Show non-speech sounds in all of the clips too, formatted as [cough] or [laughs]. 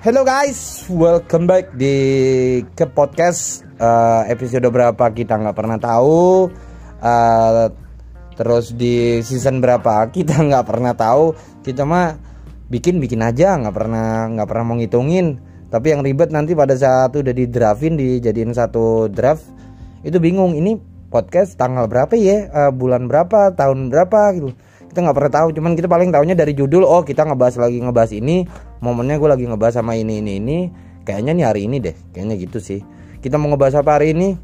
Hello guys, welcome back di ke podcast uh, episode berapa kita nggak pernah tahu. Uh, terus di season berapa kita [laughs] nggak pernah tahu. Kita mah bikin bikin aja, nggak pernah nggak pernah mau ngitungin. Tapi yang ribet nanti pada saat udah di draftin dijadiin satu draft itu bingung ini podcast tanggal berapa ya, uh, bulan berapa, tahun berapa gitu kita nggak pernah tahu. Cuman kita paling tahunya dari judul oh kita ngebahas lagi ngebahas ini momennya gue lagi ngebahas sama ini ini ini. Kayaknya nih hari ini deh kayaknya gitu sih. Kita mau ngebahas apa hari ini?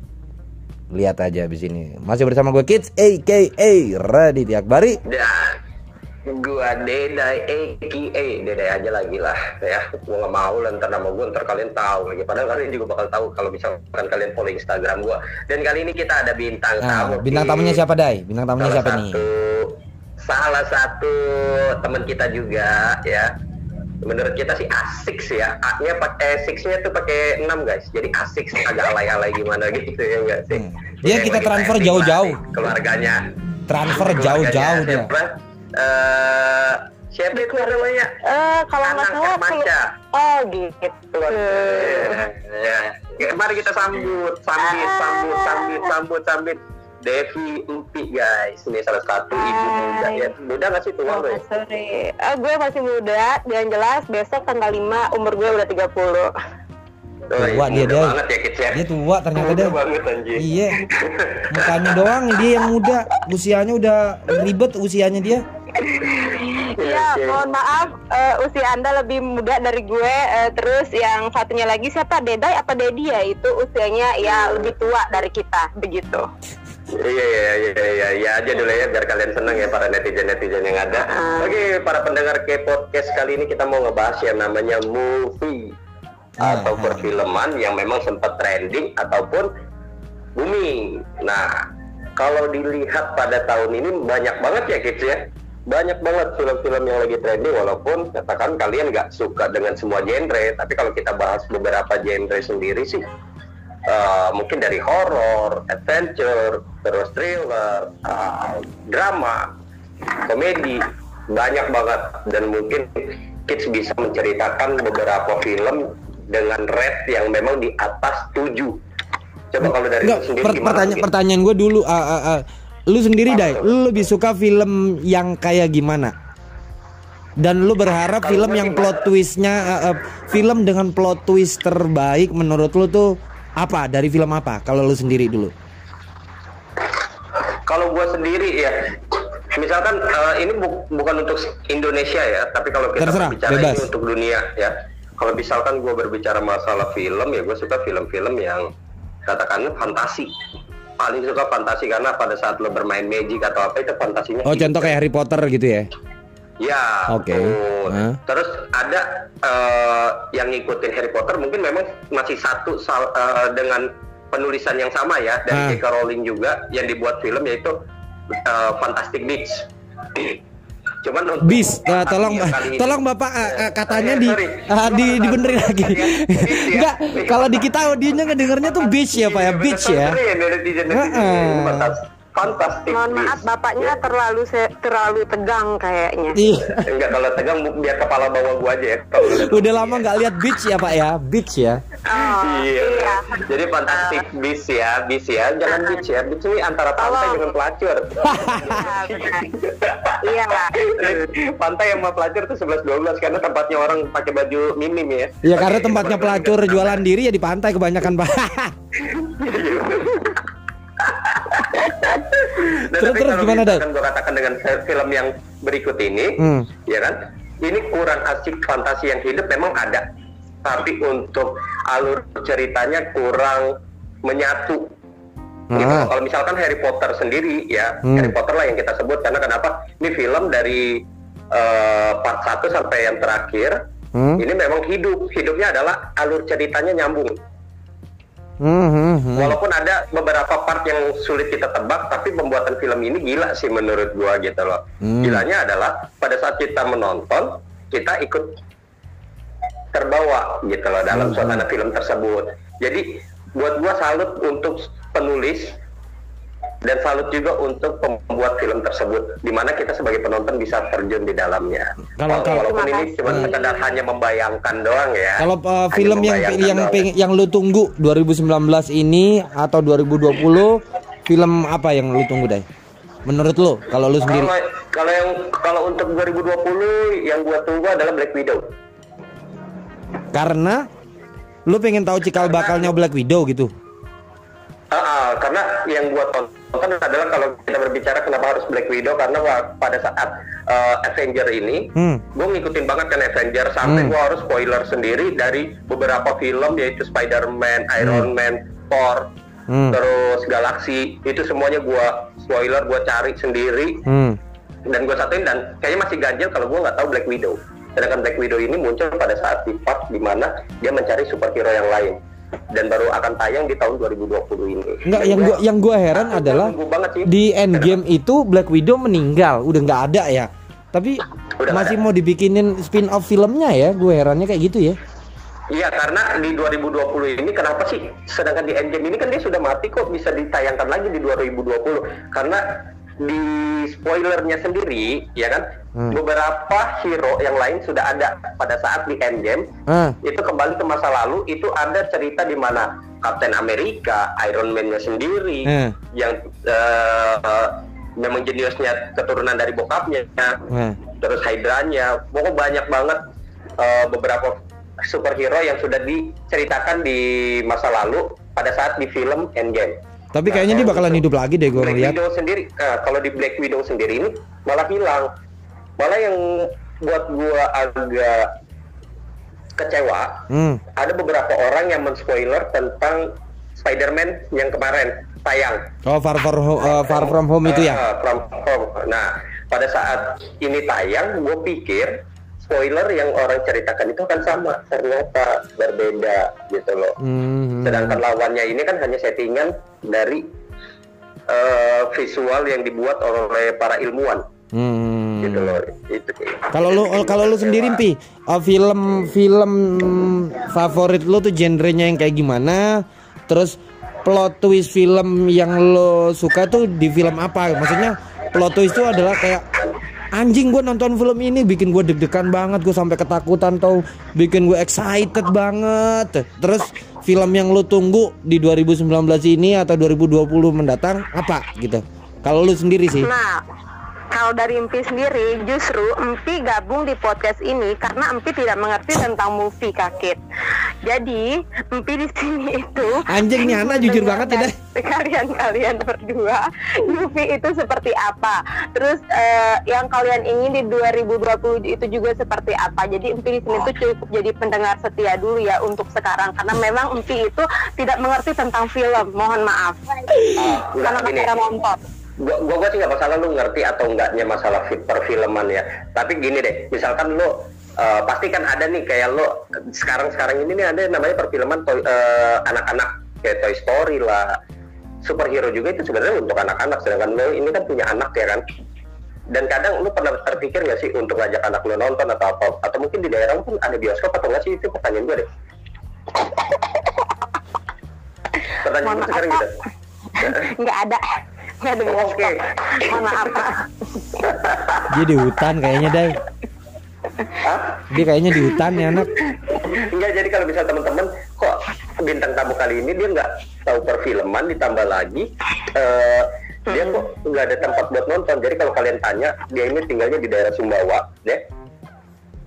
Lihat aja abis ini. Masih bersama gue Kids aka Raditya Akbari. Dan gua Dedai aka Dedai aja lagi lah ya. Gua nggak mau lah ntar nama gua ntar kalian tahu lagi. Padahal kalian juga bakal tahu kalau misalkan kalian follow Instagram gua. Dan kali ini kita ada bintang nah, tamu. bintang tamunya siapa Dai? Bintang tamunya salah siapa satu, nih salah satu teman kita juga ya menurut kita sih asik sih ya A-nya pakai six-nya tuh pakai 6 guys jadi asik sih agak alay-alay gimana [laughs] gitu ya enggak sih Hmm. Dia kita transfer jauh-jauh. keluarganya transfer jauh-jauh dia siapa? Eh, siapa itu namanya Eh, kalau nggak salah. Oh gitu. ya, ya. Mari kita sambut, sambit, sambut, sambit, sambut, sambit. Devi Empi guys, ini salah satu ibu Hai. muda ya. Muda nggak sih tua Oh, ya? sorry. Eh, gue masih muda, yang jelas besok tanggal 5 umur gue udah 30. Oh, iya, Tua dia, muda Day. banget ya kids ya. dia tua ternyata Muda deh banget anjir. iya mukanya doang dia yang muda usianya udah ribet usianya dia Iya, Oke. mohon maaf eh, usia Anda lebih muda dari gue. eh, terus yang satunya lagi siapa? Dedai apa Dedi ya? Itu usianya ya lebih tua dari kita, begitu. Iya iya iya iya iya aja dulu ya biar kalian senang ya para netizen netizen yang ada. Ah. Oke para pendengar ke podcast kali ini kita mau ngebahas yang namanya movie Ah, atau ah. perfilman yang memang sempat trending ataupun booming. Nah kalau dilihat pada tahun ini banyak banget ya kids ya. Banyak banget film-film yang lagi trending walaupun katakan kalian nggak suka dengan semua genre tapi kalau kita bahas beberapa genre sendiri sih Uh, mungkin dari horor, adventure, terus thriller, uh, drama, komedi, banyak banget dan mungkin kids bisa menceritakan beberapa film dengan rate yang memang di atas 7 Coba kalau dari Enggak, lu sendiri per- gimana? pertanya- mungkin? pertanyaan gue dulu ah, ah, ah. lu sendiri Dai lu lebih suka film yang kayak gimana dan lu berharap Kalau film yang plot twistnya ah, ah, film dengan plot twist terbaik menurut lu tuh apa dari film apa kalau lu sendiri dulu Kalau gue sendiri ya, misalkan eh, ini bu- bukan untuk Indonesia ya, tapi kalau kita Terserah, berbicara bebas. ini untuk dunia ya. Kalau misalkan gue berbicara masalah film ya, gue suka film-film yang katakanlah fantasi. Paling suka fantasi karena pada saat lo bermain magic atau apa itu fantasinya. oh contoh kayak Harry Potter gitu ya Ya, Oke. betul. Hah? Terus ada eh, yang ngikutin Harry Potter mungkin memang masih satu sal- eh, dengan penulisan yang sama ya dari J.K. Rowling juga yang dibuat film yaitu eh, Fantastic Beasts. [clears throat] Cuman untuk bis fantasi tolong tolong bapak eh, katanya di ah, di dibenerin lagi [laughs] beach ya? enggak kalau di kita audionya ngedengernya tuh beach ya pak ya Iya, beach ya netizen. Heeh. Fantas- Fantastic Mohon maaf bapaknya terlalu se- terlalu tegang kayaknya. Iya. Enggak kalau tegang biar kepala bawah gua aja ya. Udah lama nggak lihat beach ya Pak ya, beach ya. Oh, Iya. iya. Jadi fantastic bis ya, bis ya. Jangan beach ya. Beach ini antara pantai Tolong. dengan pelacur. Iya. [laughs] Iya. Pantai sama pelacur tuh 11 12 karena tempatnya orang pakai baju minim ya. Ya karena tempatnya pelacur jualan diri ya di pantai kebanyakan Pak. [laughs] [laughs] Dan Terus- tapi terus gimana, misalkan gua katakan dengan film yang berikut ini, Hmm. ya kan? Ini kurang asik fantasi yang hidup memang ada. Tapi untuk alur ceritanya kurang menyatu. Gitu. Ah. Kalau misalkan Harry Potter sendiri ya, Hmm. Harry Potter lah yang kita sebut karena kenapa? Ini film dari eh, part 1 sampai yang terakhir. Hmm. Ini memang hidup. Hidupnya adalah alur ceritanya nyambung. Hmm, hmm, hmm. Walaupun ada beberapa part yang sulit kita tebak, tapi pembuatan film ini gila sih menurut gua gitu loh. Hmm. Gilanya adalah pada saat kita menonton, kita ikut terbawa gitu loh dalam Hmm. suasana film tersebut. Jadi buat gua salut untuk penulis dan salut juga untuk pembuat film tersebut. di mana kita sebagai penonton bisa terjun di dalamnya. Kalau- kalau- walaupun ini cuma Hmm. sekedar hanya membayangkan doang ya. Kalau uh, film yang yang doang. yang lu tunggu 2019 ini atau 2020 film apa yang lu tunggu deh? Menurut lu kalau lu sendiri? Kalau kalau yang kalau untuk 2020 yang gua tunggu adalah Black Widow. Karena lu pengen tahu cikal bakalnya Black Widow gitu. Ah, ah, karena yang gua tonton adalah kalau kita berbicara kenapa harus Black Widow karena pada saat uh, Avenger ini Hmm. gue ngikutin banget kan Avenger sampai Hmm. gua harus spoiler sendiri dari beberapa film yaitu Spider-Man, Iron Man, Thor, Hmm. terus Galaxy itu semuanya gua spoiler gua cari sendiri Hmm. dan gue satuin dan kayaknya masih ganjil kalau gue nggak tahu Black Widow. Sedangkan Black Widow ini muncul pada saat di part di mana dia mencari superhero yang lain dan baru akan tayang di tahun 2020 ini. Enggak, Dan yang gua yang gua heran aku adalah di Endgame itu Black Widow meninggal, udah nggak ada ya. Tapi Udah masih ada. mau dibikinin spin off filmnya ya, gue herannya kayak gitu ya. Iya karena di 2020 ini kenapa sih? Sedangkan di Endgame ini kan dia sudah mati kok bisa ditayangkan lagi di 2020 karena di spoilernya sendiri ya kan Hmm. beberapa hero yang lain sudah ada pada saat di Endgame Ah, itu kembali ke masa lalu itu ada cerita di mana Captain America, Iron Man-nya sendiri Hmm. yang eh, eh, memang jeniusnya keturunan dari bokapnya nah. terus Hydra-nya pokoknya banyak banget eh, beberapa superhero yang sudah diceritakan di masa lalu pada saat di film Endgame. Tapi Nah, kayaknya dia bakalan untuk hidup lagi deh gue Black ngeliat. Widow sendiri, eh, kalau di Black Widow sendiri ini malah hilang. Malah yang buat gua agak kecewa, Hmm. ada beberapa orang yang men-spoiler tentang Spider-Man yang kemarin tayang. Oh, Far, Far, uh, Far From Home itu ya? Eh, from home. Nah, pada saat ini tayang, gue pikir spoiler yang orang ceritakan itu akan sama, ternyata berbeda gitu loh. Hmm. Sedangkan lawannya ini kan hanya settingan dari eh, visual yang dibuat oleh para ilmuwan Hmm. gitu loh. Itu. Kalau lu kalau lu sendiri pi, uh, film film favorit lu tuh genrenya yang kayak gimana? Terus plot twist film yang lo suka tuh di film apa? Maksudnya plot twist itu adalah kayak anjing gue nonton film ini bikin gue deg-degan banget, gue sampai ketakutan atau bikin gue excited banget. Terus film yang lo tunggu di 2019 ini atau 2020 mendatang apa gitu? Kalau lu sendiri sih. Nah, kalau dari Empi sendiri, justru Empi gabung di podcast ini karena Empi tidak mengerti tentang movie kakit. Jadi, Empi di sini itu Anjing nih anak jujur banget ya, Deh. Kalian-kalian berdua, movie itu seperti apa? Terus eh, yang kalian ingin di 2020 itu juga seperti apa? Jadi Empi di sini tuh cukup jadi pendengar setia dulu ya untuk sekarang karena memang Empi itu tidak mengerti tentang film. Mohon maaf. Ah, Karena cara nonton. Gua gua, gua sih nggak masalah lu ngerti atau enggaknya masalah fit perfilman ya. Tapi gini deh misalkan lu eh, pasti kan ada nih kayak lu sekarang sekarang ini nih ada namanya perfilman toy- eh, anak-anak kayak Toy Story lah. Superhero juga itu sebenarnya untuk anak-anak sedangkan lu ini kan punya anak ya kan. Dan kadang lu pernah terpikir nggak sih untuk ngajak anak lu nonton atau apa? Atau mungkin di daerah pun ada bioskop atau nggak sih? Itu pertanyaan gue deh. [laughs] Pertanyaan gue sekarang gitu. [laughs] Nggak ada nggak ada bioskop. Dia di hutan kayaknya deh. Hah? Dia kayaknya di hutan ya anak. Enggak, jadi kalau misal teman-teman kok bintang tamu kali ini dia nggak tahu perfilman ditambah lagi eh, dia kok nggak ada tempat buat nonton. Jadi kalau kalian tanya, dia ini tinggalnya di daerah Sumbawa, deh.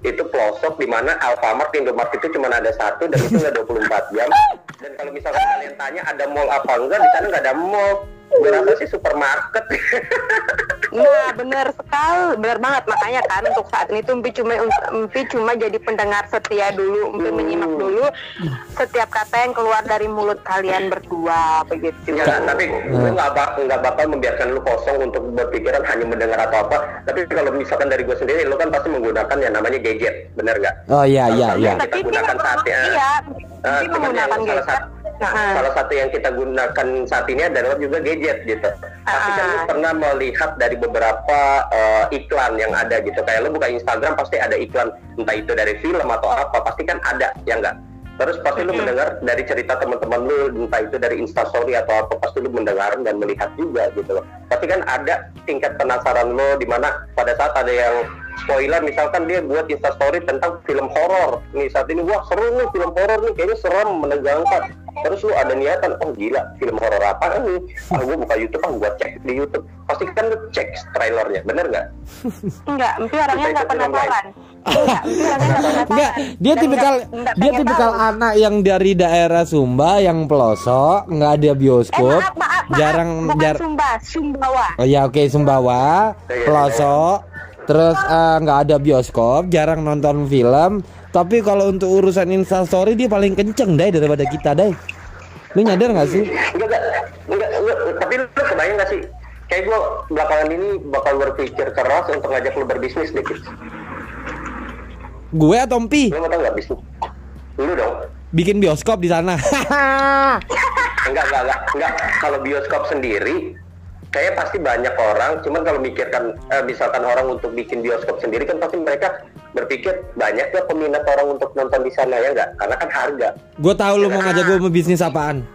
Itu pelosok di mana Alfamart, Indomart itu cuma ada satu dan itu nggak 24 jam. Dan kalau misalkan kalian tanya ada mall apa enggak, di sana nggak ada mall. Gue rasa sih supermarket. [laughs] Nah, benar sekali, benar banget. Makanya kan untuk saat ini tuh Empi cuma Empi cuma jadi pendengar setia dulu, Empi menyimak dulu setiap kata yang keluar dari mulut kalian berdua begitu. Ya, tapi gue nggak bak nggak bakal membiarkan lu kosong untuk berpikiran hanya mendengar atau apa. Tapi kalau misalkan dari gue sendiri, lu kan pasti menggunakan yang namanya gadget, bener nggak? Oh iya iya iya. kita gunakan memang- saat ya. iya, yang menggunakan gadget. Nah, salah satu yang kita gunakan saat ini adalah juga gadget gitu. Pasti kan lu Ah. pernah melihat dari beberapa eh, iklan yang ada gitu. Kayak lu buka Instagram pasti ada iklan entah itu dari film atau apa, pasti kan ada, ya enggak? terus pasti lu mendengar dari cerita teman-teman lu entah itu dari instastory atau apa pasti lu mendengar dan melihat juga gitu loh pasti kan ada tingkat penasaran lo di mana pada saat ada yang spoiler misalkan dia buat instastory tentang film horor nih saat ini wah seru nih film horor nih kayaknya serem menegangkan terus lu ada niatan oh gila film horor apa nih ah gue buka YouTube ah gue cek di YouTube pasti kan lu cek trailernya bener nggak Enggak, Empi orangnya nggak penasaran. Enggak, Empi orangnya nggak penasaran. Enggak, dia Dan tipikal dia tipikal tahu. anak yang dari daerah Sumba yang pelosok, nggak ada Eh bioskop, maaf, maaf, maaf. jarang Bukan jar Sumba, Sumbawa. Oh ya oke Sumbawa, Iya, pelosok, terus eh, nggak ada bioskop, jarang nonton film. Tapi kalau untuk urusan instastory dia paling kenceng deh daripada kita deh. Lu nyadar nggak sih? Enggak, enggak, enggak, tapi lu kebayang gak sih? Kayak gue belakangan ini bakal berpikir keras untuk ngajak lu berbisnis deh. Gue atau Mpi Lu mau tau gak bisnis? Lu dong. bikin bioskop di sana. [laughs] Enggak, enggak, enggak, enggak. Kalau bioskop sendiri, kayak pasti banyak orang. Cuman kalau mikirkan, eh, misalkan orang untuk bikin bioskop sendiri kan pasti mereka berpikir banyak ya peminat orang untuk nonton di sana ya enggak? Karena kan harga. gue tahu lu mau ngajak gue mau bisnis apaan.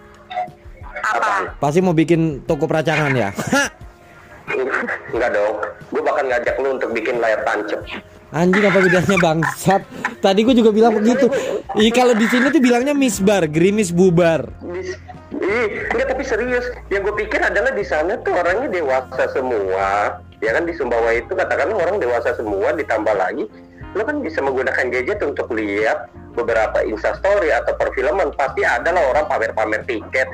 Apa? Pasti mau bikin toko peracangan ya. [laughs] Enggak dong. Gue bahkan ngajak lu untuk bikin layar tancap. Anjing apa bedanya bangsat? Tadi gue juga bilang begitu. Ih kalau di sini tuh bilangnya misbar, gerimis bubar. Bis- Ih, enggak tapi serius. Yang gue pikir adalah di sana tuh orangnya dewasa semua. Ya kan di Sumbawa itu katakanlah orang dewasa semua ditambah lagi lo kan bisa menggunakan gadget untuk lihat beberapa instastory atau perfilman pasti ada lah orang pamer-pamer tiket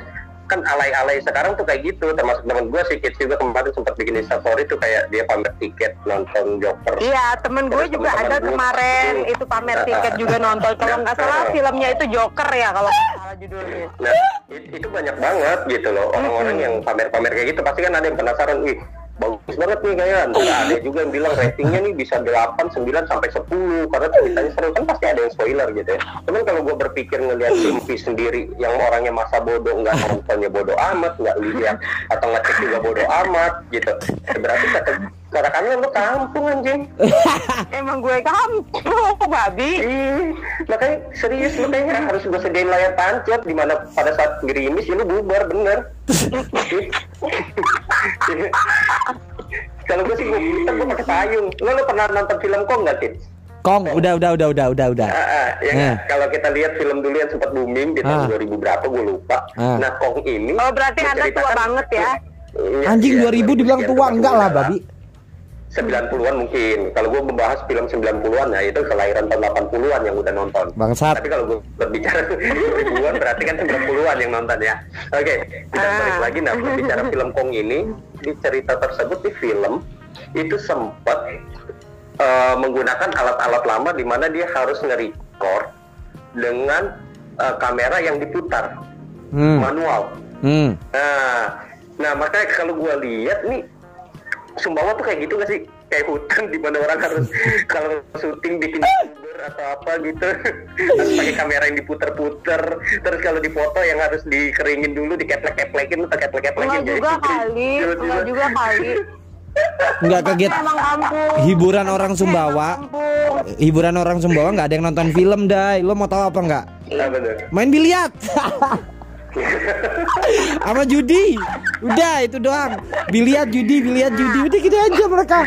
kan alay-alay. Sekarang tuh kayak gitu. Termasuk teman gue sih kids juga kemarin sempat bikin instastory tuh kayak dia pamer tiket nonton Joker. Iya, temen gue juga teman-teman ada gue- kemarin Hmm. itu pamer tiket juga nonton. Kalau nggak salah filmnya itu Joker ya kalau salah judulnya. Nah, it- itu banyak banget gitu loh. Orang-orang yang pamer-pamer kayak gitu pasti kan ada yang penasaran, wih bagus banget nih kayak. Ntar ada juga yang bilang ratingnya nih bisa 8, 9 sampai 10 karena ceritanya seru kan pasti ada yang spoiler gitu ya. Cuman kalau gue berpikir ngelihat Simpi sendiri yang orangnya masa bodoh nggak nontonnya bodoh amat, nggak lihat atau ngecek juga bodoh amat gitu. Berarti kata katakanlah lu kampung anjing. [laughs] Emang gue kampung, babi. Ih, makanya serius lu kayaknya harus gue sediain layar tancap di mana pada saat gerimis ya lu bubar bener. [laughs] Kalau gue sih gue kita gue pakai payung. Lo lo pernah nonton film kong nggak Tit? Kong, udah udah udah udah udah udah. Ah, ah, ya Eh. nggak? Kalau kita lihat film dulu yang sempat booming di tahun Ah. 2000 berapa gue lupa. Ah. Nah kong ini. Oh, berarti Anda tua banget ya? Iya, Anjing iya, 2000 dibilang sekian tua enggak lah, babi. 90-an mungkin. Kalau gue membahas film 90-an ya itu kelahiran tahun 80-an yang udah nonton. Bangsat. Tapi kalau gue berbicara [laughs] 2000-an berarti kan 90-an yang nonton ya. Oke, kita Ah. balik lagi nah berbicara film Kong ini di cerita tersebut di film itu sempat eh, menggunakan alat-alat lama di mana dia harus nge-record dengan eh, kamera yang diputar Hmm. manual. Hmm. Nah, nah makanya kalau gua lihat nih Sumbawa tuh kayak gitu gak sih? Kayak hutan di mana orang harus [laughs] kalau syuting bikin youtuber atau apa gitu [laughs] harus pakai kamera yang diputer-puter terus kalau difoto yang harus dikeringin dulu dikeplek-keplekin pakai keplek-keplekin Enggak juga kali, [laughs] enggak juga kali. Enggak kaget. Hiburan orang Sumbawa. Hiburan orang Sumbawa nggak ada yang nonton film, Dai. Lo mau tahu apa nggak? Bener. Main biliar. [laughs] Sama judi. Udah itu doang. Biliar judi, biliar judi. Udah gitu aja mereka.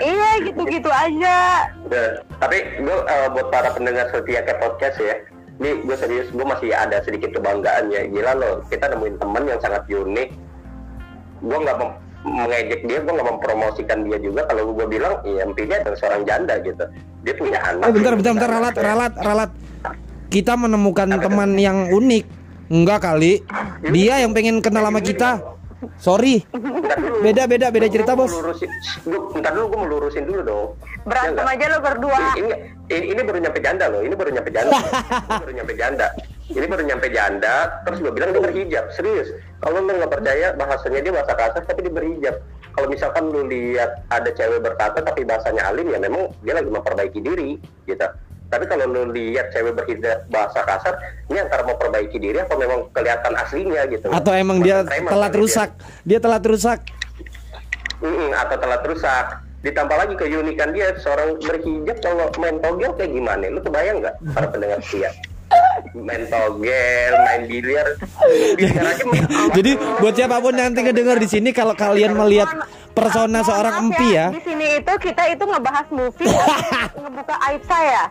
Iya, gitu-gitu aja. Nah, tapi gue buat para pendengar setia ke podcast ya ini gue serius gue masih ada sedikit kebanggaan ya gila loh kita nemuin teman yang sangat unik gue nggak mem- mengejek dia gue nggak mempromosikan dia juga kalau gue bilang ya intinya adalah seorang janda gitu dia punya anak bentar bentar bentar ralat ralat ralat. Kita menemukan teman yang unik. Enggak kali. Dia yang pengen kenal sama kita. Sorry. Beda beda beda cerita, Bos. lurusin, Gua- bentar dulu gue mau lurusin dulu dong Berantem Ya nggak? aja lo berdua. ini, ini ini baru nyampe janda loh ini baru nyampe janda [laughs] ini baru nyampe janda ini baru nyampe janda terus gue bilang dia berhijab serius kalau lo nggak percaya bahasanya dia bahasa kasar tapi dia berhijab kalau misalkan lu lihat ada cewek berkata tapi bahasanya alim ya memang dia lagi memperbaiki diri gitu tapi kalau lu lihat cewek berhijab bahasa kasar ini antara mau perbaiki diri apa memang kelihatan aslinya gitu Atau emang dia Preman telat kali dia. rusak. Dia telat rusak. Mm-mm, atau telat rusak ditambah lagi keunikan dia seorang berhijab kalau main togel kayak gimana lu kebayang nggak para pendengar setia main togel, main biliar. [laughs] Jadi buat siapa pun yang nanti ngedenger di sini kalau kalian melihat persona seorang empi ya, Di sini itu kita itu ngebahas movie atau [laughs] ngebuka aib saya.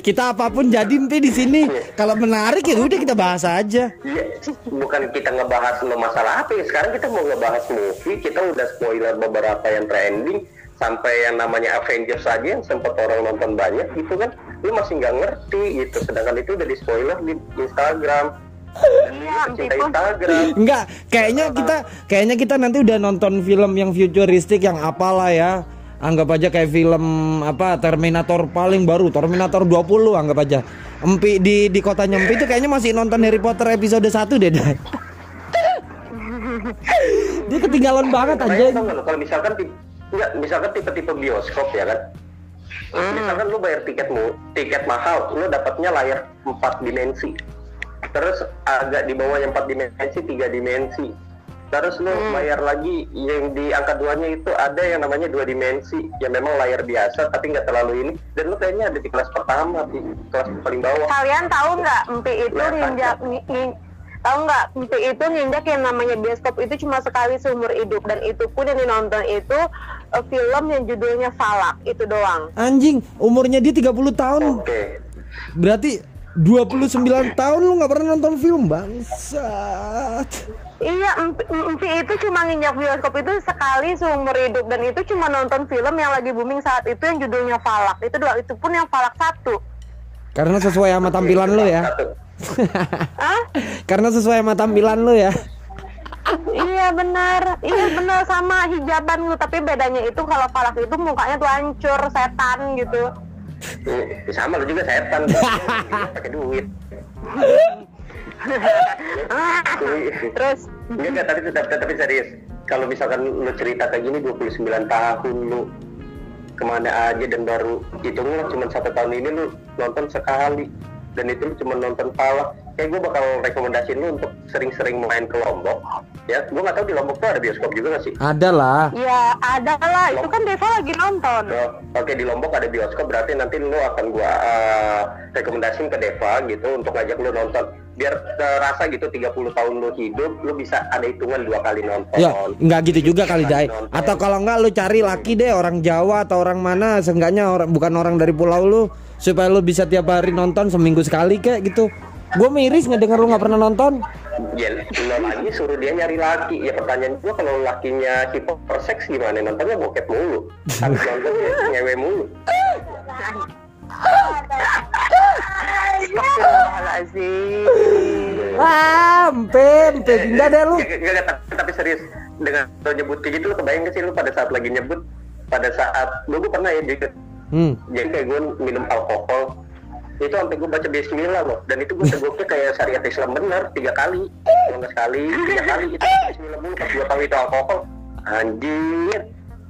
Kita apa pun jadi empi di sini. Kalau menarik ya udah kita bahas aja. Iya, bukan kita ngebahas masalah apa ya. Sekarang kita mau ngebahas movie, kita udah spoiler beberapa yang trending sampai yang namanya Avengers saja yang sempat orang nonton banyak gitu kan. Lu masih nggak ngerti gitu. Sedangkan itu udah di spoiler di Instagram. Iya. Enggak, kayaknya kita kayaknya kita nanti udah nonton film yang futuristik yang apalah ya. Anggap aja kayak film apa Terminator paling baru, Terminator 20 anggap aja. Empi di di kotanya Empi itu kayaknya masih nonton Harry Potter episode 1 deh. [laughs] Dia ketinggalan banget aja. kalau misalkan ti- nggak, misalkan tipe-tipe bioskop ya kan. Misalkan lu bayar tiketmu, tiket mahal, lu dapatnya layar 4 dimensi. Terus agak di bawahnya 4 dimensi, 3 dimensi. Terus lu bayar lagi yang di angka duanya itu ada yang namanya dua dimensi. Yang memang layar biasa tapi nggak terlalu ini. Dan lu kayaknya ada di kelas pertama di kelas paling bawah. Kalian tahu nggak Empi itu Nah, ngi- tahu nggak? Empi itu nginjak yang namanya bioskop itu cuma sekali seumur hidup. Dan itu pun yang dinonton itu eh, film yang judulnya Falak itu doang. Anjing, umurnya dia 30 tahun. oke. Berarti 29 tahun lu nggak pernah nonton film bangsat. Iya, Empi itu cuma nginjak bioskop itu sekali seumur hidup dan itu cuma nonton film yang lagi booming saat itu yang judulnya Falak. Itu doang, itu pun yang Falak satu. Karena sesuai sama tampilan lu ya. [laughs] Karena sesuai sama tampilan lu ya. Iya benar, iya benar sama hijaban lu. Tapi bedanya itu kalau Falak itu mukanya tuh hancur, setan gitu. Sama lu juga setan [laughs] pakai duit [laughs] [laughs] Terus? Enggak, enggak, tapi, tapi, tapi serius. Kalau misalkan lu cerita kayak gini 29 tahun lu Ke mana aja dan baru Hitungnya cuma satu tahun ini lu nonton sekali. Dan itu lu cuma nonton pala. Kayak gue bakal rekomendasiin lu untuk sering-sering main ke Lombok. Ya, gue gak tahu di Lombok tuh ada bioskop juga gak sih? Ada lah. ya ada lah, itu kan Deva lagi nonton. Oh, Oke di Lombok ada bioskop berarti nanti lu akan gua uh, rekomendasiin ke Deva gitu untuk ngajak lu nonton biar terasa gitu 30 tahun lu hidup lu bisa ada hitungan dua kali nonton. Ya, nggak gitu juga kali Dai. Atau kalau nggak lu cari laki deh orang Jawa atau orang mana, seenggaknya orang bukan orang dari pulau lu supaya lu bisa tiap hari nonton seminggu sekali kayak gitu. Gue miris ngedenger lu nggak pernah nonton. Ya, lo lagi suruh dia nyari laki. Ya pertanyaan gua kalau lakinya hiperseks gimana? Nontonnya bokep mulu. Habis [laughs] nonton ngewe mulu. Astagfirullahaladzim. Ah, empe, empe pindah deh lu. Gak, gak, gak, tapi, serius. Dengan lo nyebut kayak gitu lo kebayang gak sih lu pada saat lagi nyebut pada saat gue pernah ya juga Hmm. jadi kayak gue minum alkohol itu sampai gue baca Bismillah loh dan itu gue teguknya kayak syariat Islam bener tiga kali. Kalau nggak sekali tiga kali itu Bismillah mulu. Pas gue tahu itu alkohol anjir.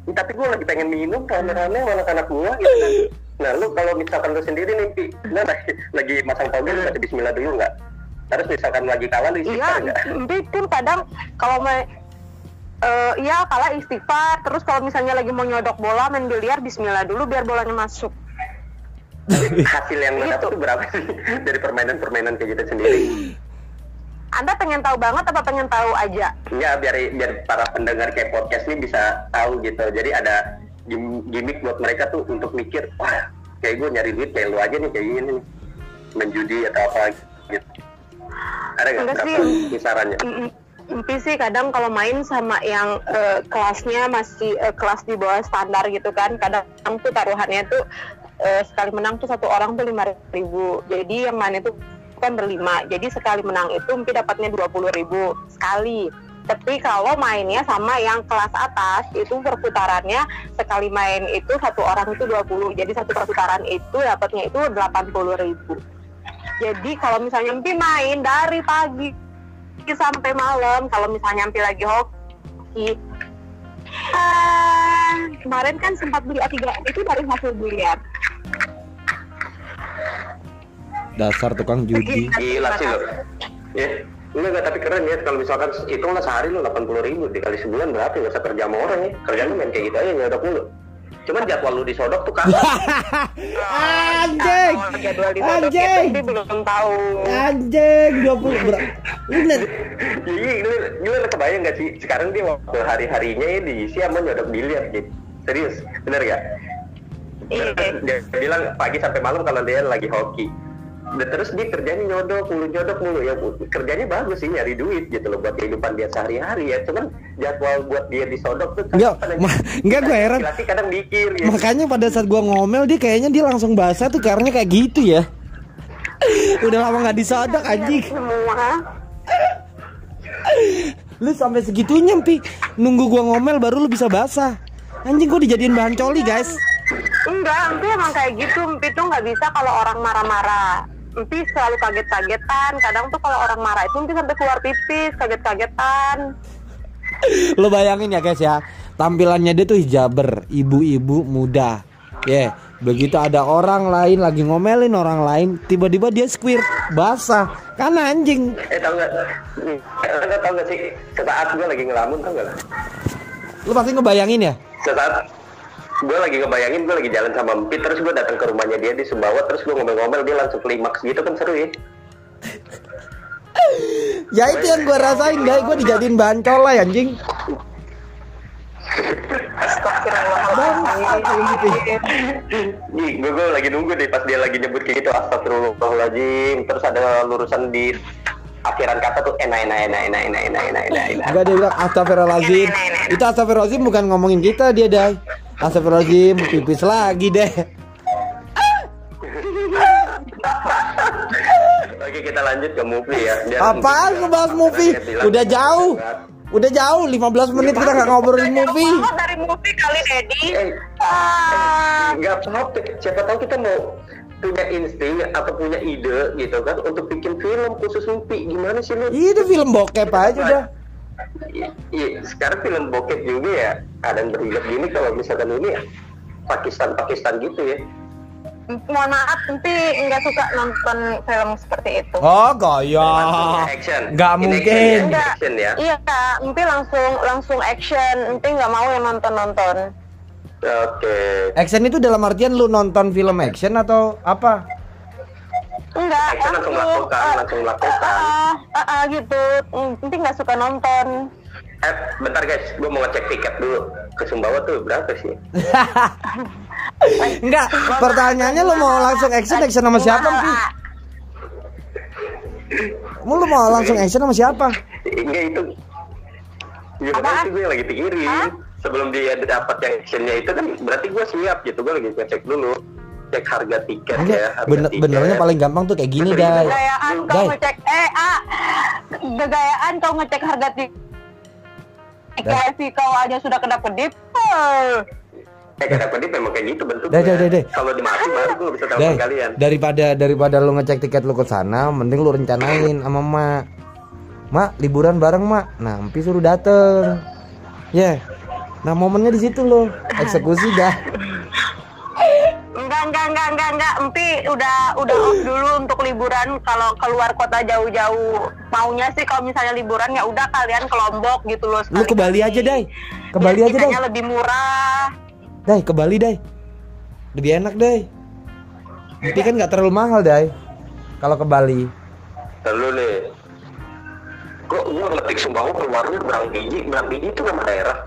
Tapi gue lagi pengen minum rame-rame anak-anak gue gitu. Kan nah lu kalau misalkan lu sendiri nih Pi, nah, lagi, lagi masang lu baca Bismillah dulu nggak terus misalkan lagi kalah lu Iya, istighfar nggak [laughs] Empi pun kadang kalau mau eh iya kalah istighfar terus kalau misalnya lagi mau nyodok bola main biliar Bismillah dulu biar bolanya masuk hasil yang lo Gitu. tuh berapa sih [laughs] dari permainan-permainan kayak gitu sendiri Anda pengen tahu banget apa pengen tahu aja Ya biar biar para pendengar kayak podcast ini bisa tahu gitu. Jadi ada gim- gimmick buat mereka tuh untuk mikir, wah kayak gue nyari duit kayak lu aja nih kayak gini nih. Menjudi atau apa gitu. Ada nggak? Kisarannya? Empi sih kadang kalau main sama yang eh, kelasnya masih eh, kelas di bawah standar gitu kan kadang tuh taruhannya tuh eh, sekali menang tuh satu orang tuh lima ribu. Jadi yang main itu kan berlima. Jadi sekali menang itu Empi dapatnya dua puluh ribu sekali. Tapi kalau mainnya sama yang kelas atas itu perputarannya sekali main itu satu orang itu 20 jadi satu perputaran itu dapatnya itu 80 ribu jadi kalau misalnya Empi main dari pagi sampai malam kalau misalnya Empi lagi hoki. Ah, kemarin kan sempat beli A3 itu dari hasil biliar. Dasar tukang judi. Gila sih lo. Ya, enggak, enggak, tapi keren ya kalau misalkan hitunglah sehari lo 80 ribu dikali sebulan berapa nggak usah kerja sama orang ya. Kerjanya main kayak gitu aja nyodok mulu cuman jadwal lu disodok tuh kapan [laughs] anjing Kalau jadwal di Sodok anjing belum tahu. anjing 20 ber lu net Iya, lu, lu kebayang gak sih sekarang dia waktu hari-harinya ya diisi sama nyodok biliar gitu. Serius, bener gak? Iya. Dia bilang pagi sampai malam kalau dia lagi hoki. Dan terus dia kerjanya nyodok mulu, nyodok mulu ya kerjanya bagus sih nyari duit gitu loh buat kehidupan dia sehari-hari ya. Cuman jadwal buat dia disodok tuh Enggak, ma- enggak, gua heran. Laki kadang mikir ya. makanya pada saat gua ngomel dia kayaknya dia langsung basah tuh karena kayak gitu ya [laughs] udah lama nggak disodok anjing Semua. lu sampai segitunya pi nunggu gua ngomel baru lu bisa basah anjing gua dijadiin bahan coli guys Enggak, Empi emang kayak gitu. Empi tuh nggak bisa kalau orang marah-marah. Empi selalu kaget-kagetan. Kadang tuh kalau orang marah itu Empi sampai keluar pipis, kaget-kagetan. lu bayangin ya guys ya tampilannya dia tuh hijaber ibu-ibu muda ya begitu ada orang lain lagi ngomelin orang lain tiba-tiba dia squirt basah kan anjing Eh tau gak? Eh, tau gak sih? Sesaat gue lagi ngelamun tau gak lah? lu pasti ngebayangin ya Sesaat gue lagi ngebayangin gue lagi jalan sama Empi terus gue datang ke rumahnya dia di Sumbawa terus gue ngomel-ngomel dia langsung klimaks gitu kan seru ya. [laughs] Ya itu yang gua rasain guys. Gua dijadiin bahan colai anjing. Nih, gue, gue lagi nunggu deh pas dia lagi nyebut kayak gitu Astagfirullahaladzim. Terus ada lurusan di akhiran kata tuh enak enak enak enak enak enak enak enak enak Enggak dia bilang astagfirullahaladzim. Itu astagfirullahaladzim bukan ngomongin kita dia dai Astagfirullahaladzim pipis lagi deh. Oke kita lanjut ke movie ya. Biar Apaan ngebahas movie Udah jauh. Udah jauh 15 menit kita nggak ngobrolin movie dari movie kali, Dedi. Eh, Ah, nggak apa-apa. Siapa tahu kita mau punya insting atau punya ide gitu kan untuk bikin film khusus mimpi gimana sih lu? Itu film bokep aja udah I- Iya, sekarang film bokep juga ya kadang berhilap gini kalau misalkan ini ya Pakistan Pakistan gitu ya mohon maaf, Empi nggak suka nonton film seperti itu. Oh gaya action Nggak In mungkin action, ya, Enggak. action ya Iya, Kak. Empi langsung langsung action. Empi nggak mau yang nonton-nonton. oke Action itu dalam artian lu nonton film action atau apa? Enggak, Action langsung melakukan, ah, langsung melakukan. ah, ah, ah, gitu. Empi nggak suka nonton. eh bentar guys gue mau ngecek tiket dulu ke Sumbawa tuh berapa sih [laughs] Enggak, pertanyaannya lu mau langsung action action sama siapa, Pi? Ah, Mau lu mau langsung action sama siapa? enggak itu ya sih gue lagi pikirin sebelum dia dapat yang actionnya itu kan berarti gue siap gitu gue lagi ngecek dulu cek harga tiket ya harga bener, tiket. benernya paling gampang tuh kayak gini, Betul, Dai. Gayaan kau Dai. ngecek eh ah gayaan kau ngecek harga tiket. KFC kau aja sudah kedap kedip. Eh kenapa dia memang kayak gitu bentuknya. Dai, dai, dai. Kalau dimati baru gue bisa telepon Dai, kalian. daripada daripada lu ngecek tiket lu ke sana, mending lu rencanain sama Mak. Mak, liburan bareng, Mak. Nah, Empi suruh dateng. Ya. Nah, momennya di situ loh. Eksekusi dah. Enggak, enggak, enggak, enggak, enggak. Empi udah udah off dulu untuk liburan kalau keluar kota jauh-jauh. Maunya sih kalau misalnya liburan ya udah kalian ke Lombok gitu loh. Lu ke Bali aja, Dai. Ke Bali Biar aja, Dai. tiketnya lebih murah. Dai, ke Bali, Dai. Lebih enak, Dai. Empi kan nggak terlalu mahal, Dai. Kalau ke Bali. Terlalu nih. Kok gue ngetik Sumbawa keluarnya Berang Biji, Berang Biji itu nama daerah.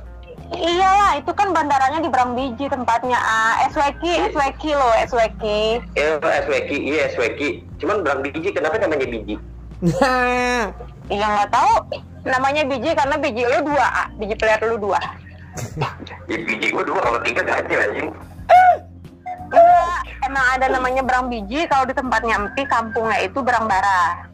Iyalah, itu kan bandaranya di Brambiji tempatnya. Ah, SWK, SWK loh, SWK. Eh, SWK, iya SWK. Cuman Berang Biji, kenapa namanya Biji? [laughs] Iya nggak tahu. Namanya biji karena biji lu dua, ah. biji player lu dua. Ya biji gue dua, kalau tiga ganti anjing. Enggak, emang ada namanya berang biji kalau di tempatnya Empi kampungnya itu berang bara.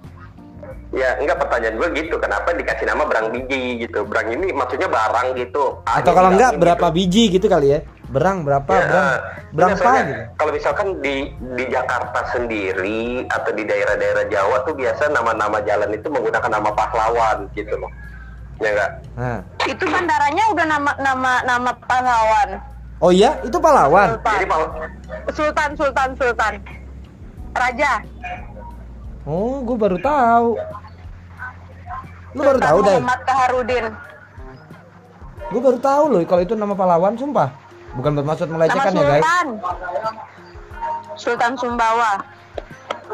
Ya enggak pertanyaan gue gitu, kenapa dikasih nama Berang Biji gitu? Berang ini maksudnya barang gitu. atau kalau enggak berapa biji gitu kali ya? Berang berapa? Ya, berang berang apa gitu? Kalau misalkan di di Jakarta sendiri atau di daerah-daerah Jawa tuh biasa nama-nama jalan itu menggunakan nama pahlawan gitu loh. Ya enggak? Nah. Itu bandaranya udah nama nama nama pahlawan. Oh iya, itu pahlawan. Jadi Sultan, pal- Sultan, Sultan, Sultan. Raja. Oh, gue baru tahu. Lu baru tahu, Dai? Muhammad Kaharudin. Gue baru tahu loh kalau itu nama pahlawan, sumpah. Bukan bermaksud melecehkan ya guys. Sultan. Sultan Sumbawa.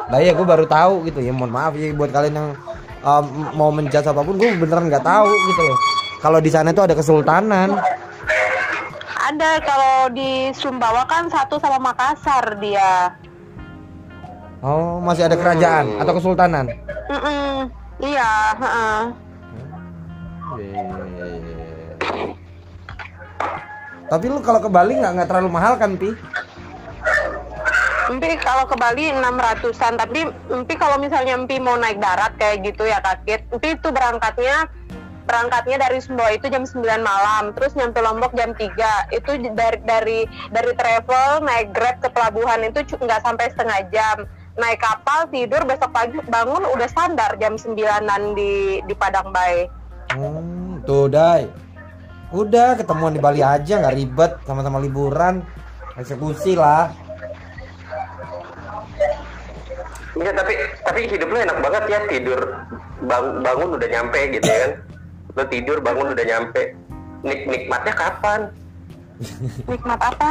Lah ya gue baru tahu gitu ya. Mohon maaf ya buat kalian yang um, mau menjudge apa pun gue beneran nggak tahu gitu loh. Kalau di sana itu ada kesultanan. Ada kalau di Sumbawa kan satu sama Makassar dia. Oh, masih ada kerajaan atau kesultanan? Mm-mm. Iya, heeh. Tapi lu kalau ke Bali nggak nggak terlalu mahal kan, Pi? Empi kalau ke Bali 600-an, tapi Empi kalau misalnya Empi mau naik darat kayak gitu ya kakit, Empi itu berangkatnya berangkatnya dari Sumbawa itu jam 9 malam, terus nyampe Lombok jam 3. Itu dari dari dari travel naik Grab ke pelabuhan itu nggak sampai setengah jam. Naik kapal tidur besok pagi bangun udah standar jam 9-an di di Padang Bay. Hmm, tuh, Dai. Udah ketemuan di Bali aja nggak ribet, sama-sama liburan. Eksekusi lah. Enggak, tapi tapi hidup lu enak banget ya tidur bang- bangun udah nyampe gitu ya kan. Lu tidur bangun udah nyampe. Nik nikmatnya kapan? Nikmat apa?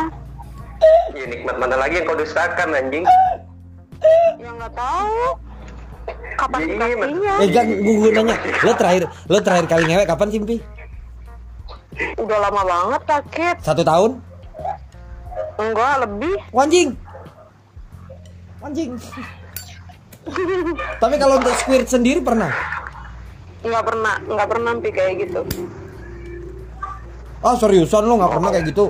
Ya nikmat mana lagi yang kau dustakan anjing? Ya nggak tahu. Kapan dikasihnya? Eh, gak, gue, nanya, lo terakhir, lo terakhir kali ngewek kapan sih, Pi? Udah lama banget kakit. Satu tahun? Enggak lebih. Wanjing. Wanjing. Tapi kalau untuk squirt sendiri pernah? nggak pernah nggak pernah Pi, kayak gitu Oh seriusan lo nggak pernah kayak gitu?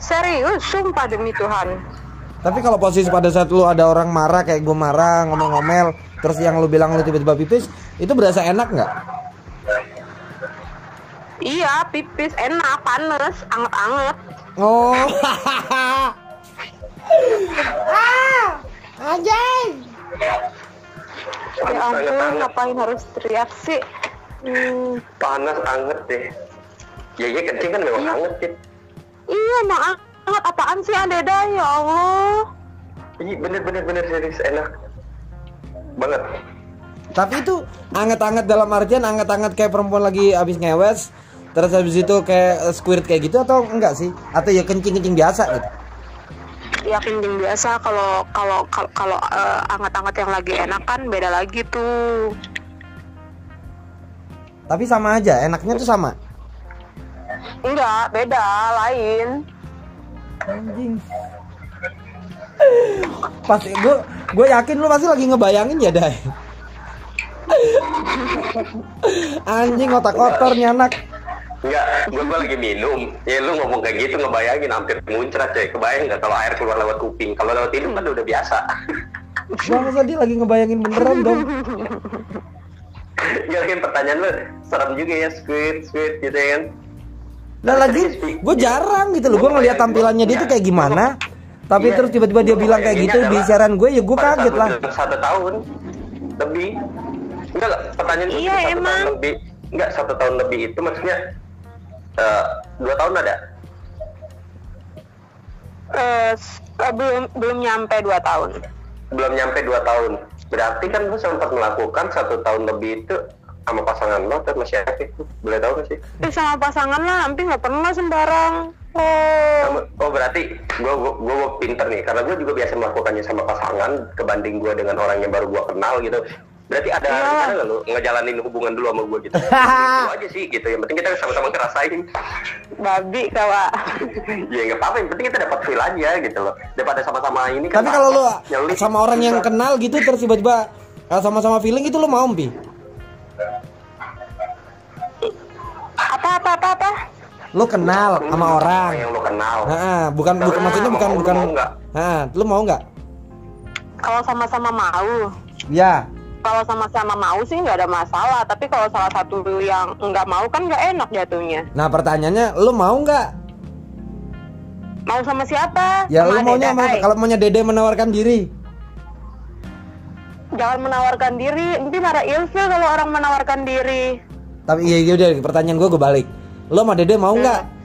serius sumpah demi Tuhan Tapi kalau posisi pada saat lu ada orang marah kayak gue marah ngomel-ngomel terus yang lu bilang lu tiba-tiba pipis itu berasa enak nggak? iya pipis enak panas anget-anget Oh. ah, anjing. ya Panas, ampun ngapain harus teriak sih hmm, Panas anget deh. Ya iya kencing kan memang anget sih. iya emang anget apaan sih Andeda ya Allah Iya bener bener bener serius enak banget. Tapi itu anget-anget dalam artian anget-anget kayak perempuan lagi habis ngewes terus habis itu kayak squirt kayak gitu atau enggak sih? Atau ya kencing-kencing biasa gitu? ya kencing biasa kalau kalau kalau kalau eh, anget-anget yang lagi enak kan beda lagi tuh Tapi sama aja, enaknya tuh sama. enggak beda lain Anjing. Pasti gue gue yakin lu pasti lagi ngebayangin ya, Dai. Anjing otak kotor nih anak. Enggak, gue gua lagi minum. Ya lu ngomong kayak gitu ngebayangin hampir muncrat coy. Kebayang nggak kalau air keluar lewat kuping? Kalau lewat hidung kan udah biasa. Bangsa dia lagi ngebayangin beneran dong. Enggak kan pertanyaan lu serem juga ya squid squid gitu ya kan. Nah lagi gue jarang gitu loh, gue ngeliat tampilannya dia tuh kayak gimana. Tapi Iya. terus tiba-tiba dia bilang kayak gitu di siaran gue ya gue kaget lah. Satu tahun lebih. Enggak, pertanyaan Iya, satu tahun emang. lebih. Enggak satu tahun lebih itu maksudnya eh, dua tahun ada. Eh, eh, belum belum nyampe 2 tahun Belum nyampe dua tahun. Berarti kan lu sempat melakukan satu tahun lebih itu sama pasangan lo atau masih aktif? Boleh tahu gak sih? Ih, sama pasangan lah hampir nggak pernah sembarang oh Sama- Oh berarti gue gua, gua, gua pinter nih karena gue juga biasa melakukannya sama pasangan kebanding gue dengan orang yang baru gue kenal gitu. Berarti ada Iya. rencana nggak lu ngejalanin hubungan dulu sama gue gitu? [laughs] Itu aja sih gitu. Yang penting kita sama-sama ngerasain. babi kawa [laughs] ya nggak apa-apa. Yang penting kita dapat feel aja gitu loh. Daripada sama-sama ini kan. Tapi kalau lu nyelip, sama orang yang kenal gitu terus tiba-tiba eh, sama-sama feeling itu lu mau Pi? Apa Lu kenal sama orang. yang lu kenal. Nah, bukan bukan maksudnya bukan bukan. Nah, lu mau nggak? kalau sama-sama mau Ya. kalau sama-sama mau sih nggak ada masalah tapi kalau salah satu yang nggak mau kan nggak enak jatuhnya Nah, pertanyaannya lu mau nggak? mau sama siapa Ya Sama lu maunya Hai. kalau maunya Dede menawarkan diri. jangan menawarkan diri nanti marah ilfil kalau orang menawarkan diri Tapi iya iya udah pertanyaan gue gue balik. Lu sama Dede mau nggak?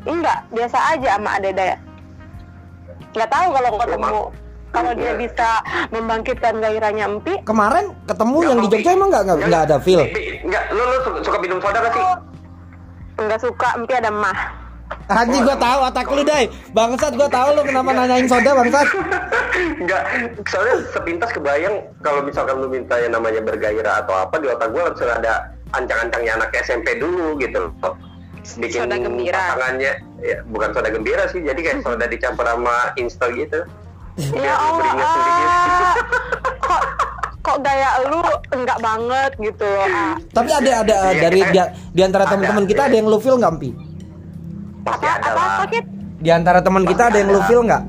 enggak biasa aja sama ya nggak tahu kalau ketemu kalau dia bisa membangkitkan gairahnya empi Kemarin ketemu Nggak yang di Jogja emang nggak nggak ada feel. Pi, Pi, Nggak, lu, lu suka, minum soda gak sih? nggak suka empi ada mah Anjing gua tahu otak lu, Dai. Bangsat gua tahu lu kenapa nanyain soda, bangsat. Enggak, soalnya sepintas kebayang kalau misalkan lu minta yang namanya bergairah atau apa di otak gue langsung ada ancang-ancangnya anak SMP dulu gitu loh. Bikin Soda gembira. pasangannya, ya, bukan soda gembira sih, jadi kayak soda dicampur sama instal gitu. Ya Allah, ah. [laughs] kok kok gaya lu enggak banget gitu loh. ah. Tapi ada ada Iya, dari kita- di, di antara teman-teman kita iya. ada yang lu feel nggak, Pi? Pasti Apa ada apa lah. sakit? Di antara teman kita ada yang lu feel nggak?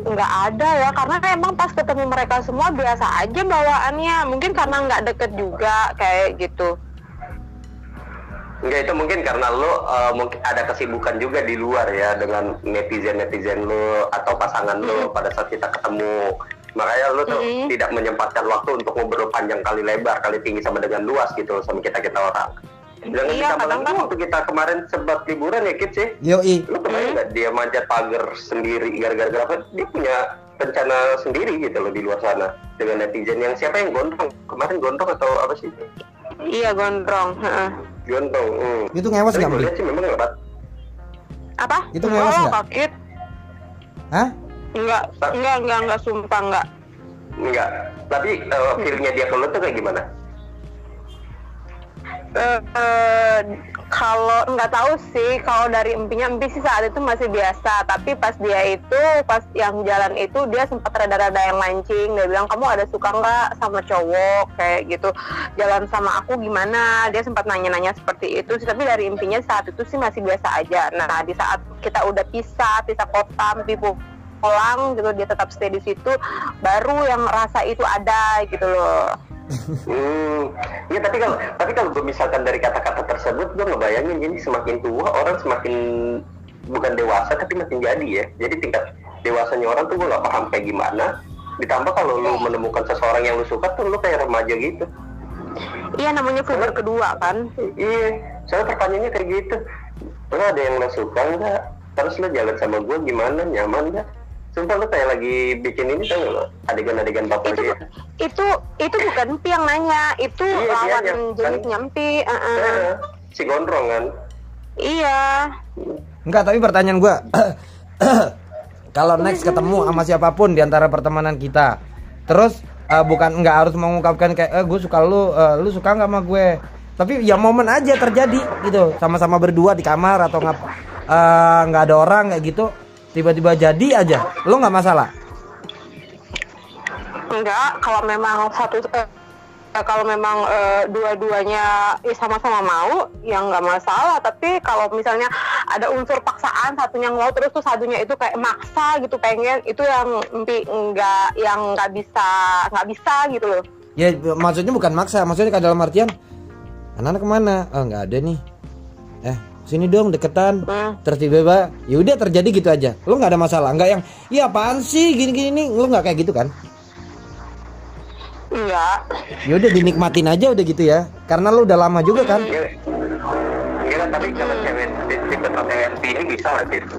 Nggak ada ya, karena emang pas ketemu mereka semua biasa aja bawaannya. Mungkin karena nggak deket juga kayak gitu. Enggak itu mungkin karena lo uh, mungkin ada kesibukan juga di luar ya dengan netizen netizen lo atau pasangan lo pada saat kita ketemu makanya lo tuh Mm-mm. tidak menyempatkan waktu untuk ngobrol panjang kali lebar kali tinggi sama dengan luas gitu sama kita kita orang. Jangan Iya, ditambah kadang lagi kan- waktu kita kemarin sempat liburan ya kids ya. Yoi. Lo kebayang nggak dia manjat pagar sendiri gara-gara apa? Dia punya rencana sendiri gitu loh di luar sana dengan netizen yang siapa yang gondrong kemarin gondrong atau apa sih? Iya gondrong. heeh. Gondrong. Hmm. Itu ngewas nggak, lihat sih memang lebat. Apa? Itu ngewas oh, nggak? sakit. Hah? Enggak, enggak, enggak, enggak, sumpah enggak. Enggak. Tapi uh, feelnya dia ke lo tuh kayak gimana? Eh, kalau nggak tahu sih kalau dari empinya empi sih saat itu masih biasa. Tapi pas dia itu pas yang jalan itu dia sempat rada-rada yang mancing. Dia bilang kamu ada suka nggak sama cowok? Kayak gitu. Jalan sama aku gimana? Dia sempat nanya-nanya seperti itu tapi dari empinya saat itu sih masih biasa aja. Nah di saat kita udah pisah pisah kota empi pu- pulang gitu dia tetap stay di situ baru yang rasa itu ada gitu loh Hmm, ya tapi kalau tapi kalau gue misalkan dari kata-kata tersebut gue ngebayangin ini semakin tua orang semakin bukan dewasa tapi makin jadi ya. Jadi tingkat dewasanya orang tuh gue nggak paham kayak gimana. Ditambah kalau lu menemukan seseorang yang lu suka tuh lu kayak remaja gitu. iya namanya figur kedua kan Iya, soalnya pertanyaannya kayak gitu. Lo ada yang lo suka nggak? Terus lo jalan sama gue gimana? Nyaman nggak? Sumpah lo kayak lagi bikin ini tau nggak lo? Adegan-adegan baper itu gitu. itu itu bukan Empi yang nanya itu Iya, lawan dianya, kan. jenisnya Empi uh-uh. Eh, si gondrong kan. iya Enggak, tapi pertanyaan gua [clears throat] kalau next ketemu sama siapa pun di antara pertemanan kita, terus eh, bukan nggak harus mengungkapkan kayak eh gue suka lu, eh, lu suka nggak sama gue. Tapi ya momen aja terjadi gitu, sama-sama berdua di kamar atau eh, nggak ada orang kayak gitu, tiba-tiba jadi aja, lu nggak masalah. enggak kalau memang satu eh, kalau memang eh, dua-duanya eh, sama-sama mau ya nggak masalah tapi kalau misalnya ada unsur paksaan satunya mau terus tuh satunya itu kayak maksa gitu pengen itu yang Empi enggak yang nggak bisa nggak bisa gitu loh Ya maksudnya bukan maksa, maksudnya kayak dalam artian anak-anak ke mana? Oh nggak ada nih. Eh sini dong deketan. Terus tiba-tiba ya udah terjadi gitu aja. Lu nggak ada masalah, nggak yang iya apaan sih gini-gini nih. Lu nggak kayak gitu kan? enggak Ya udah dinikmatin aja udah gitu ya. Karena lu udah lama juga kan. Iya, iya tapi kalau cewek tipe cewek ini bisa lah gitu.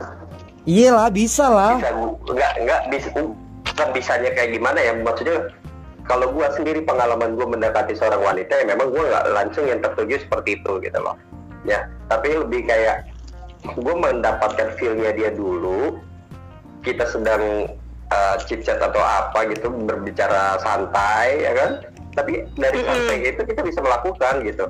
Iyalah bisa lah. Bisa enggak enggak bisa bukan bisanya kayak gimana ya maksudnya kalau gua sendiri pengalaman gua mendekati seorang wanita ya memang gua nggak langsung yang tertuju seperti itu gitu loh. Ya, tapi lebih kayak gua mendapatkan feel-nya dia dulu. Kita sedang uh, chit chat atau apa gitu berbicara santai ya kan. Tapi dari santai itu kita bisa melakukan gitu.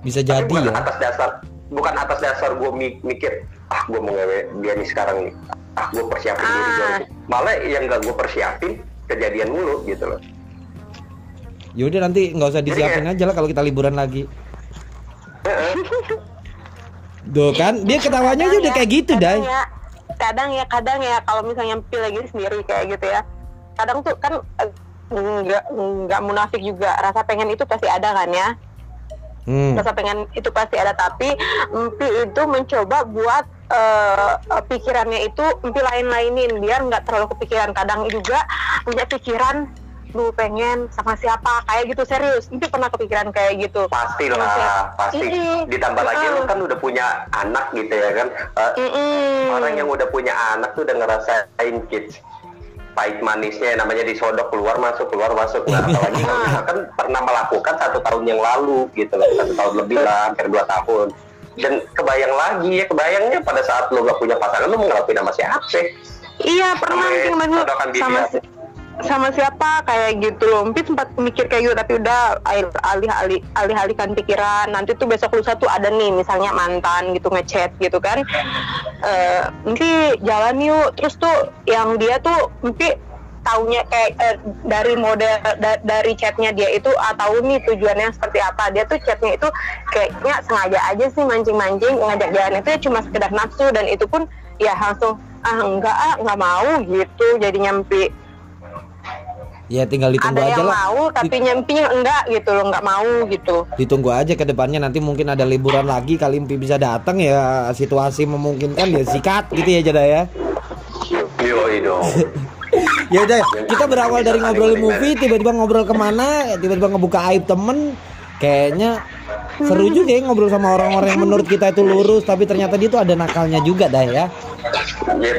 Bisa Tapi jadi bukan ya. atas dasar bukan atas dasar gue mikir ah gue mau ngewe dia nih sekarang nih ah gue persiapin diri gue Ah. malah yang gak gue persiapin kejadian mulu gitu loh Ya udah nanti nggak usah disiapin aja lah kalau kita liburan lagi. Duh kan, dia ketawanya aja udah kayak gitu, Dai. ya kadang ya kadang ya kalau misalnya Empi lagi sendiri kayak gitu ya. Kadang tuh kan eh, nggak nggak munafik juga. Rasa pengen itu pasti ada kan ya? Hmm. rasa pengen itu pasti ada. Tapi Empi itu mencoba buat eh, pikirannya itu Empi lain-lainin biar nggak terlalu kepikiran. Kadang juga punya pikiran lu pengen sama siapa? Kayak gitu serius. Empi pernah kepikiran kayak gitu. Pastilah pasti. Mm-mm. ditambah lagi lu kan udah punya anak gitu ya kan? Mm-mm. orang yang udah punya anak tuh udah ngerasain kids pahit manisnya namanya disodok keluar masuk keluar masuk. Nah [laughs] apalagi kalau misalkan pernah melakukan satu tahun yang lalu gitu loh. Satu tahun lebih lah hampir dua tahun. Dan kebayang lagi ya kebayangnya pada saat lo gak punya pasangan lo mau ngelakuin sama siapa Iya pernah Sampai mancing mancing sodokan diri sama ya? si- sama siapa kayak gitu loh. Mungkin sempat mikir kayak gitu tapi udah alih-alih alih-alihkan pikiran. Nanti tuh besok lusa tuh ada nih misalnya mantan gitu ngechat gitu kan. Nanti jalan yuk. Terus tuh yang dia tuh nanti taunya kayak eh, dari model da- dari chatnya dia itu atau nih tujuannya seperti apa dia tuh chatnya itu kayaknya sengaja aja sih mancing-mancing ngajak jalan itu ya cuma sekedar nafsu dan itu pun ya langsung ah enggak ah nggak mau gitu jadi nyampi Ya tinggal ditunggu ada aja yang lah. mau tapi nyampinya enggak gitu loh nggak mau gitu Ditunggu aja ke depannya nanti mungkin ada liburan lagi kali Empi bisa datang ya situasi memungkinkan ya sikat gitu ya Jada ya. dong [laughs] Ya udah, kita berawal dari ngobrolin movie, tiba-tiba ngobrol ke mana, tiba-tiba ngebuka aib temen, kayaknya seru juga ya ngobrol sama orang-orang yang menurut kita itu lurus, tapi ternyata dia tuh ada nakalnya juga dah ya. ya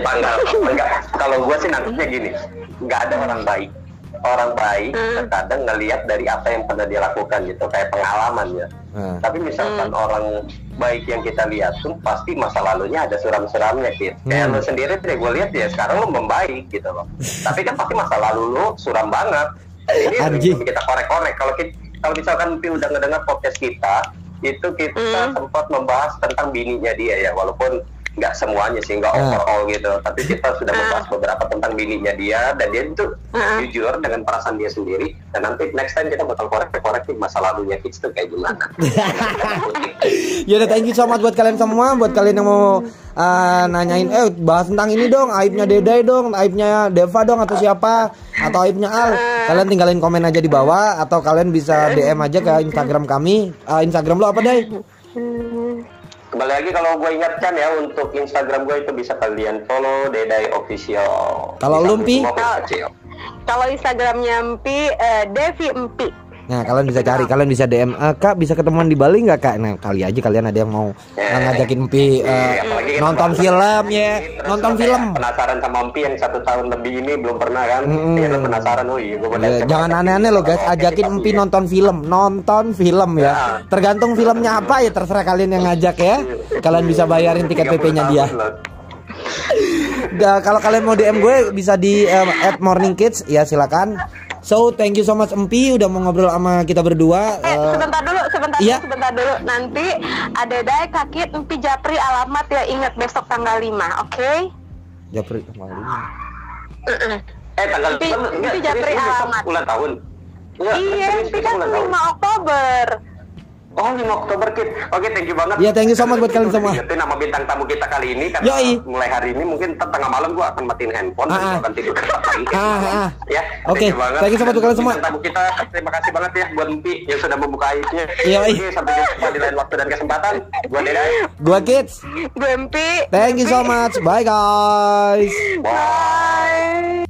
enggak kalau gue sih nangkepnya gini nggak ada orang baik orang baik terkadang ngelihat dari apa yang pernah dia lakukan gitu kayak pengalaman ya. Nah, tapi misalkan orang baik yang kita lihat tuh pasti masa lalunya ada suram-suramnya gitu kayak Hmm. lo sendiri deh gue lihat ya sekarang lo membaik gitu loh. [laughs] Tapi kan pasti masa lalu lo suram banget. Ini yang Anjing. kita korek-korek. Kalau kita kalau misalkan Pi udah ngedengar podcast kita itu kita sempat membahas tentang bininya dia ya walaupun nggak semuanya sih nggak Ah. overall gitu. Tapi kita sudah membahas beberapa tentang bininya dia dan dia itu Ah. jujur dengan perasaan dia sendiri dan nanti next time kita bakal korek-korek nih masa lalunya kids tuh kayak gimana. [laughs] Ya udah thank you so much buat kalian semua, buat kalian yang mau uh, nanyain, eh bahas tentang ini dong, aibnya Dedai dong, aibnya Deva dong atau siapa, atau aibnya Al, kalian tinggalin komen aja di bawah atau kalian bisa DM aja ke Instagram kami, Uh, Instagram lo apa Dai? Kembali lagi kalau gue ingatkan ya untuk Instagram gue itu bisa kalian follow Dedai Official. Kalau Bisa lu, Pi? semua pun kecil. kalau Instagramnya Empi eh, Devi Empi Nah kalian bisa cari, kalian bisa DM, "Eh, kak bisa ketemuan di Bali nggak kak? Nah kali aja kalian ada yang mau uh, ngajakin Empi uh, nonton film ya, nonton film. Penasaran sama Empi yang satu tahun lebih ini belum pernah kan? Iya lo penasaran oh iya Ya, jangan aneh-aneh loh guys, ajakin Empi nonton film, nonton film ya. Ya. Tergantung filmnya apa ya terserah kalian yang ngajak ya. Kalian bisa bayarin tiket PP-nya dia. Da, kalau kalian mau DM gue bisa di um, at Morning Kids ya silakan. So thank you so much Empi udah mau ngobrol sama kita berdua. Eh, Eh, sebentar dulu, sebentar iya. dulu, sebentar dulu. Nanti ada Dai kaki Empi Japri alamat ya ingat besok tanggal 5, oke? Japri kemarin. Eh tanggal Empi- enggak, Empi serius, Japri alamat. ulang tahun. Iya, Iya, Empi kan ulang tahun. 5 Oktober. Oh 5 Oktober Kit Oke thank you banget Iya, thank you so much buat kalian semua. Itu nama bintang tamu kita kali ini Karena Yoi. mulai hari ini mungkin tengah malam gua akan matiin handphone Dan Ah, gua akan tidur lagi Ah, ah. Ya Oke, thank you so much buat kalian semua. Bintang tamu kita Terima kasih banget ya Buat Mpi yang sudah membuka aibnya Yoi. Oke, Sampai jumpa di lain waktu dan kesempatan Gua Dedai Gua Kids. Gue Empi. Thank you so much. Bye guys. Bye